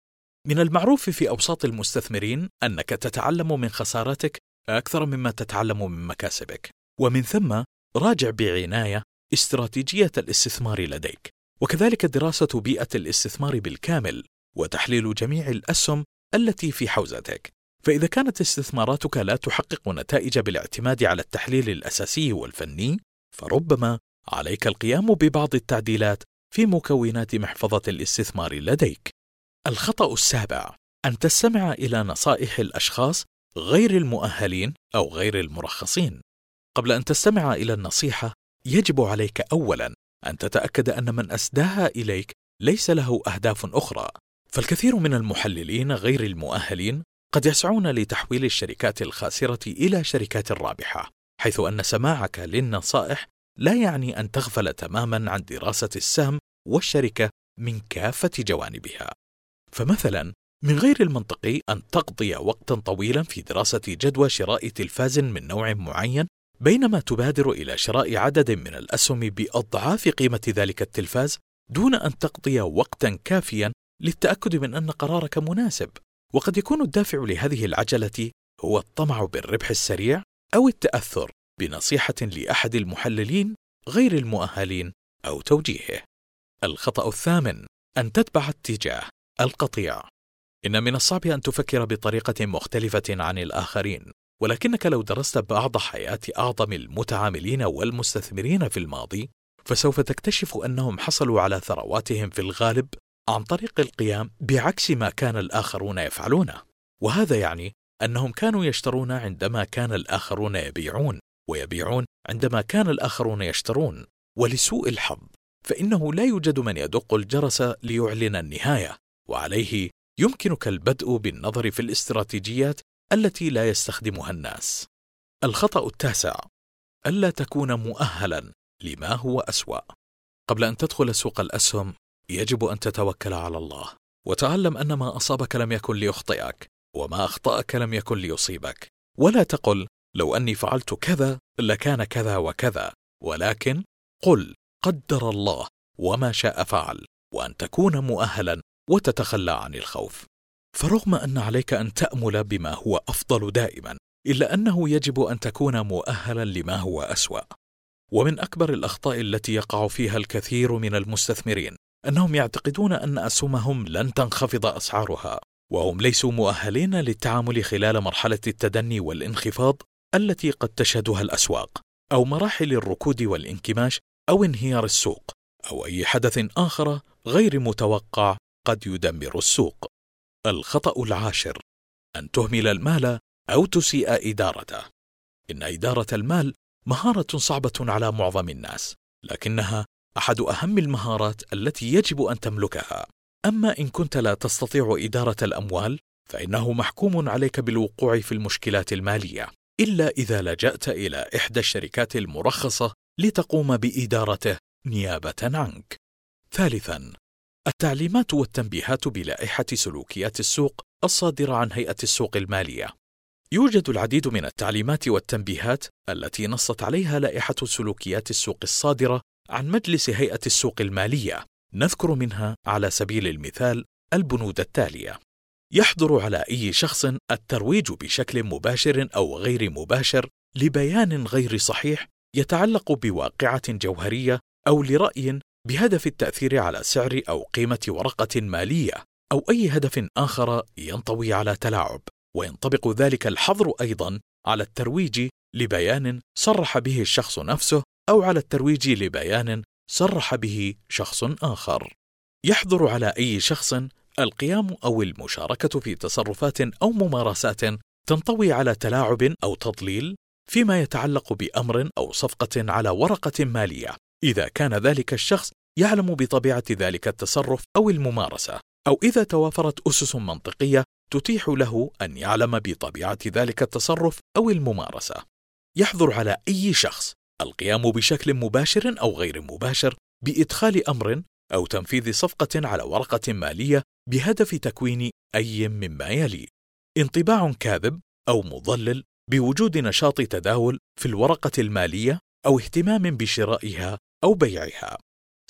Speaker 1: من المعروف في أوساط المستثمرين أنك تتعلم من خساراتك أكثر مما تتعلم من مكاسبك، ومن ثم راجع بعناية استراتيجية الاستثمار لديك، وكذلك دراسة بيئة الاستثمار بالكامل وتحليل جميع الأسهم التي في حوزتك فإذا كانت استثماراتك لا تحقق نتائج بالاعتماد على التحليل الأساسي والفني فربما عليك القيام ببعض التعديلات في مكونات محفظة الاستثمار لديك. الخطأ السابع أن تستمع إلى نصائح الأشخاص غير المؤهلين أو غير المرخصين. قبل أن تستمع إلى النصيحة، يجب عليك أولاً أن تتأكد أن من أسداها إليك ليس له أهداف أخرى، فالكثير من المحللين غير المؤهلين قد يسعون لتحويل الشركات الخاسرة إلى شركات رابحة، حيث أن سماعك للنصائح لا يعني أن تغفل تماما عن دراسة السهم والشركة من كافة جوانبها. فمثلا من غير المنطقي أن تقضي وقتا طويلا في دراسة جدوى شراء تلفاز من نوع معين بينما تبادر إلى شراء عدد من الأسهم بأضعاف قيمة ذلك التلفاز دون أن تقضي وقتا كافيا للتأكد من أن قرارك مناسب وقد يكون الدافع لهذه العجلة هو الطمع بالربح السريع أو التأثر بنصيحة لأحد المحللين غير المؤهلين أو توجيهه. الخطأ الثامن أن تتبع اتجاه القطيع. إن من الصعب أن تفكر بطريقة مختلفة عن الآخرين، ولكنك لو درست بعض حياة أعظم المتعاملين والمستثمرين في الماضي، فسوف تكتشف أنهم حصلوا على ثرواتهم في الغالب عن طريق القيام بعكس ما كان الآخرون يفعلونه، وهذا يعني أنهم كانوا يشترون عندما كان الآخرون يبيعون، ويبيعون عندما كان الآخرون يشترون، ولسوء الحظ فإنه لا يوجد من يدق الجرس ليعلن النهاية، وعليه يمكنك البدء بالنظر في الاستراتيجيات التي لا يستخدمها الناس. الخطأ التاسع: ألا تكون مؤهلا لما هو أسوأ. قبل أن تدخل سوق الأسهم، يجب أن تتوكل على الله، وتعلم أن ما أصابك لم يكن ليخطئك، وما أخطأك لم يكن ليصيبك. ولا تقل: لو أني فعلت كذا لكان كذا وكذا، ولكن قل: قدر الله وما شاء فعل، وأن تكون مؤهلا وتتخلى عن الخوف. فرغم أن عليك أن تأمل بما هو أفضل دائما، إلا أنه يجب أن تكون مؤهلا لما هو أسوأ. ومن أكبر الأخطاء التي يقع فيها الكثير من المستثمرين أنهم يعتقدون أن أسهمهم لن تنخفض أسعارها، وهم ليسوا مؤهلين للتعامل خلال مرحلة التدني والانخفاض التي قد تشهدها الأسواق، أو مراحل الركود والانكماش أو انهيار السوق، أو أي حدث آخر غير متوقع قد يدمر السوق. الخطأ العاشر: أن تهمل المال أو تسيء إدارته. إن إدارة المال مهارة صعبة على معظم الناس، لكنها أحد أهم المهارات التي يجب أن تملكها. أما إن كنت لا تستطيع إدارة الأموال، فإنه محكوم عليك بالوقوع في المشكلات المالية، إلا إذا لجأت إلى إحدى الشركات المرخصة لتقوم بإدارته نيابة عنك. ثالثاً: التعليمات والتنبيهات بلائحة سلوكيات السوق الصادرة عن هيئة السوق المالية. يوجد العديد من التعليمات والتنبيهات التي نصت عليها لائحة سلوكيات السوق الصادرة عن مجلس هيئة السوق المالية، نذكر منها على سبيل المثال البنود التالية: يحظر على أي شخص الترويج بشكل مباشر أو غير مباشر لبيان غير صحيح يتعلق بواقعة جوهرية أو لرأي بهدف التأثير على سعر أو قيمة ورقة مالية أو أي هدف آخر ينطوي على تلاعب. وينطبق ذلك الحظر أيضا على الترويج لبيان صرح به الشخص نفسه أو على الترويج لبيان صرح به شخص آخر. يحظر على أي شخص القيام أو المشاركة في تصرفات أو ممارسات تنطوي على تلاعب أو تضليل فيما يتعلق بأمر أو صفقة على ورقة مالية. إذا كان ذلك الشخص يعلم بطبيعة ذلك التصرف أو الممارسة أو إذا توافرت أسس منطقية تتيح له أن يعلم بطبيعة ذلك التصرف أو الممارسة. يحظر على أي شخص القيام بشكل مباشر أو غير مباشر بإدخال أمر أو تنفيذ صفقة على ورقة مالية بهدف تكوين أي مما يلي: انطباع كاذب أو مضلل بوجود نشاط تداول في الورقة المالية أو اهتمام بشرائها أو بيعها.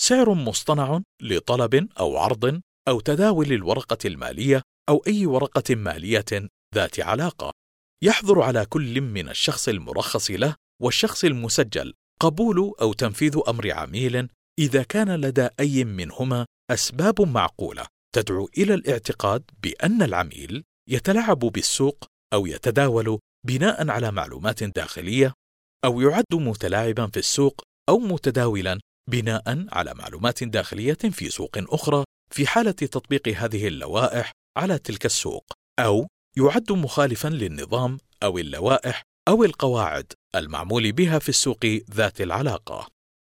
Speaker 1: سعر مصطنع لطلب أو عرض أو تداول الورقة المالية أو أي ورقة مالية ذات علاقة. يحظر على كل من الشخص المرخص له والشخص المسجل قبول أو تنفيذ أمر عميل إذا كان لدى أي منهما أسباب معقولة تدعو إلى الاعتقاد بأن العميل يتلاعب بالسوق أو يتداول بناء على معلومات داخلية أو يعد متلاعبا في السوق أو متداولا بناء على معلومات داخلية في سوق أخرى في حالة تطبيق هذه اللوائح على تلك السوق أو يعد مخالفا للنظام أو اللوائح أو القواعد المعمول بها في السوق ذات العلاقة.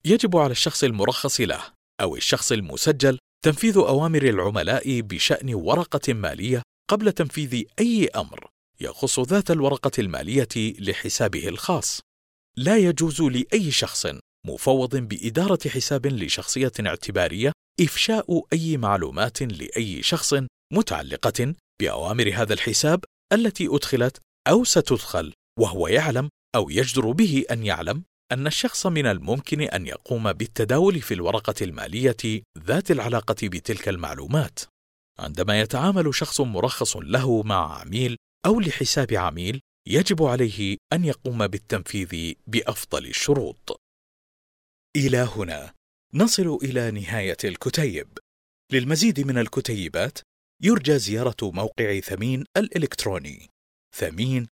Speaker 1: يجب على الشخص المرخص له أو الشخص المسجل تنفيذ أوامر العملاء بشأن ورقة مالية قبل تنفيذ أي أمر يخص ذات الورقة المالية لحسابه الخاص. لا يجوز لأي شخص مفوض بإدارة حساب لشخصية اعتبارية إفشاء أي معلومات لأي شخص متعلقة بأوامر هذا الحساب التي أدخلت أو ستدخل وهو يعلم أو يجدر به أن يعلم أن الشخص من الممكن أن يقوم بالتداول في الورقة المالية ذات العلاقة بتلك المعلومات. عندما يتعامل شخص مرخص له مع عميل أو لحساب عميل، يجب عليه أن يقوم بالتنفيذ بأفضل الشروط. إلى هنا نصل إلى نهاية الكتيب. للمزيد من الكتيبات يرجى زيارة موقع ثمين الإلكتروني ثمين.org.sa